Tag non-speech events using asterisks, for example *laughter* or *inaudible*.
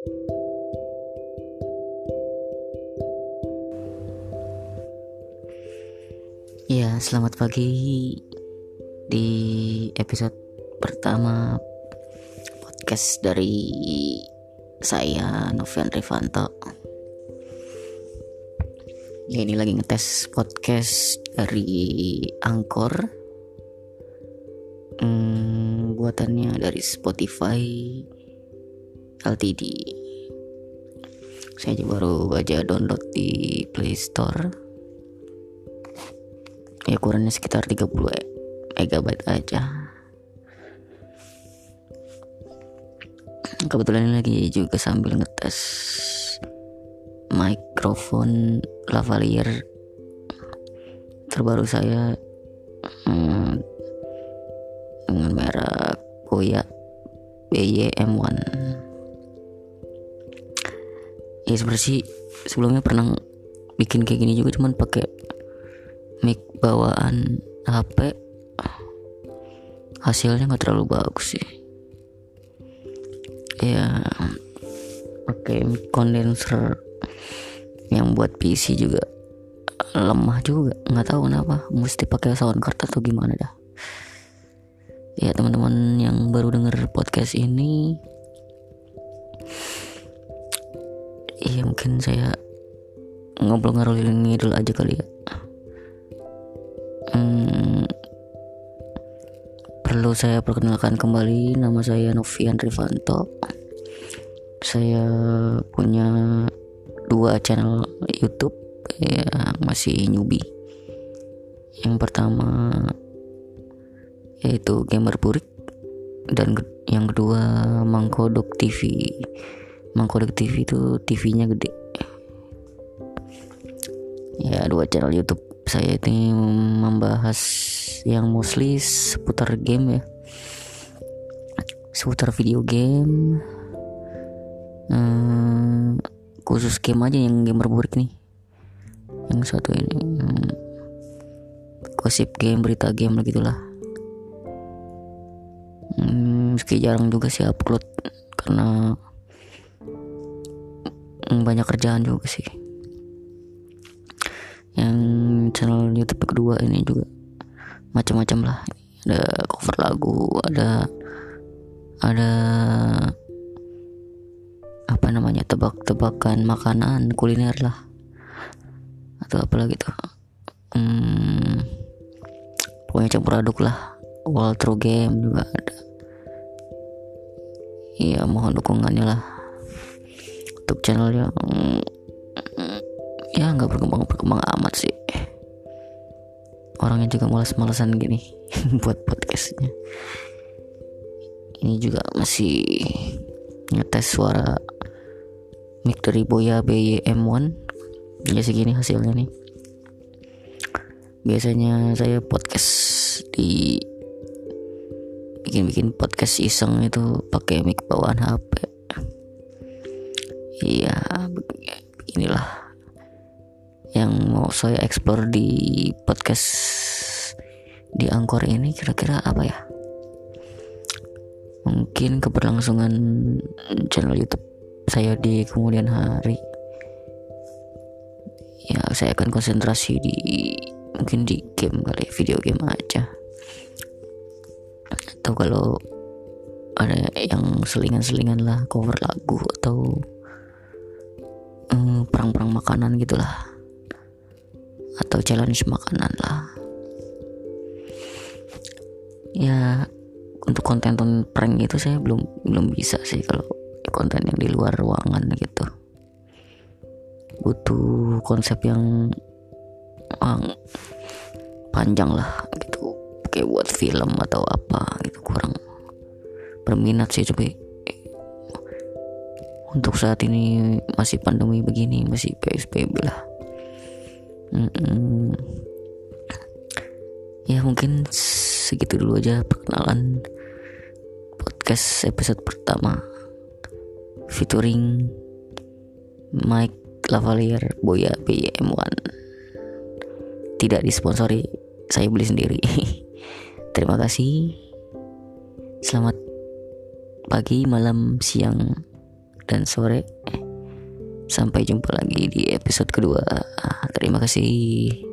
Ya, selamat pagi di episode pertama podcast dari saya Novian Rivanto. Ya, ini lagi ngetes podcast dari Angkor. Hmm, buatannya dari Spotify LTD. Saya baru aja download di Play Store. Ya ukurannya sekitar 30 megabyte aja. Kebetulan lagi juga sambil ngetes mikrofon lavalier terbaru saya. Hmm, dengan merek Boya BYM1 ya sebenarnya sebelumnya pernah bikin kayak gini juga cuman pakai mic bawaan HP hasilnya nggak terlalu bagus sih. Ya pakai mic condenser yang buat PC juga lemah juga. Nggak tahu kenapa mesti pakai sound card atau gimana dah. Ya teman-teman yang baru denger podcast ini iya mungkin saya ngobrol-ngobrol ngidul aja kali ya. Hmm, perlu saya perkenalkan kembali nama saya Novian Rivanto. Saya punya dua channel YouTube ya masih newbie. Yang pertama yaitu gamer burik dan yang kedua Mangkodok TV Mangkodok TV itu TV-nya gede. Ya dua channel YouTube saya ini membahas yang mostly seputar game ya. Seputar video game. Hmm, khusus game aja yang gamer burik nih. Yang satu ini hmm, gosip game berita game lah gitulah. Hmm, meski jarang juga sih upload karena banyak kerjaan juga sih. Yang channel YouTube kedua ini juga macam-macam lah. Ada cover lagu ada ada apa namanya tebak-tebakan makanan kuliner lah. Atau apa lagi tuh. Hmm, pokoknya campur aduk lah. Wall through game juga ada. Iya mohon dukungannya lah untuk channel yang ya nggak berkembang berkembang amat sih. Orangnya juga malas-malasan gini *laughs* buat podcastnya. Ini juga masih ngetes suara mic dari Boya BYM1 ya segini hasilnya nih. Biasanya saya podcast di bikin-bikin podcast iseng itu pakai mic bawaan HP iya inilah yang mau saya explore di podcast di Angkor ini kira-kira apa ya? Mungkin keberlangsungan channel YouTube saya di kemudian hari. Ya saya akan konsentrasi di mungkin di game kali video game aja. Atau kalau ada yang selingan-selingan lah cover lagu atau perang-perang makanan gitulah. Atau challenge makanan lah. Ya untuk konten prank itu saya belum belum bisa sih kalau konten yang di luar ruangan gitu. Butuh konsep yang um, panjang lah gitu. Kayak buat film atau apa gitu kurang berminat sih tapi untuk saat ini masih pandemi begini masih PSBB lah. Mm-mm. ya mungkin segitu dulu aja perkenalan podcast episode pertama. Featuring Mike Lavalier Boya BM1 tidak disponsori saya beli sendiri. *laughs* Terima kasih. Selamat pagi malam siang dan sore. Sampai jumpa lagi di episode kedua. Terima kasih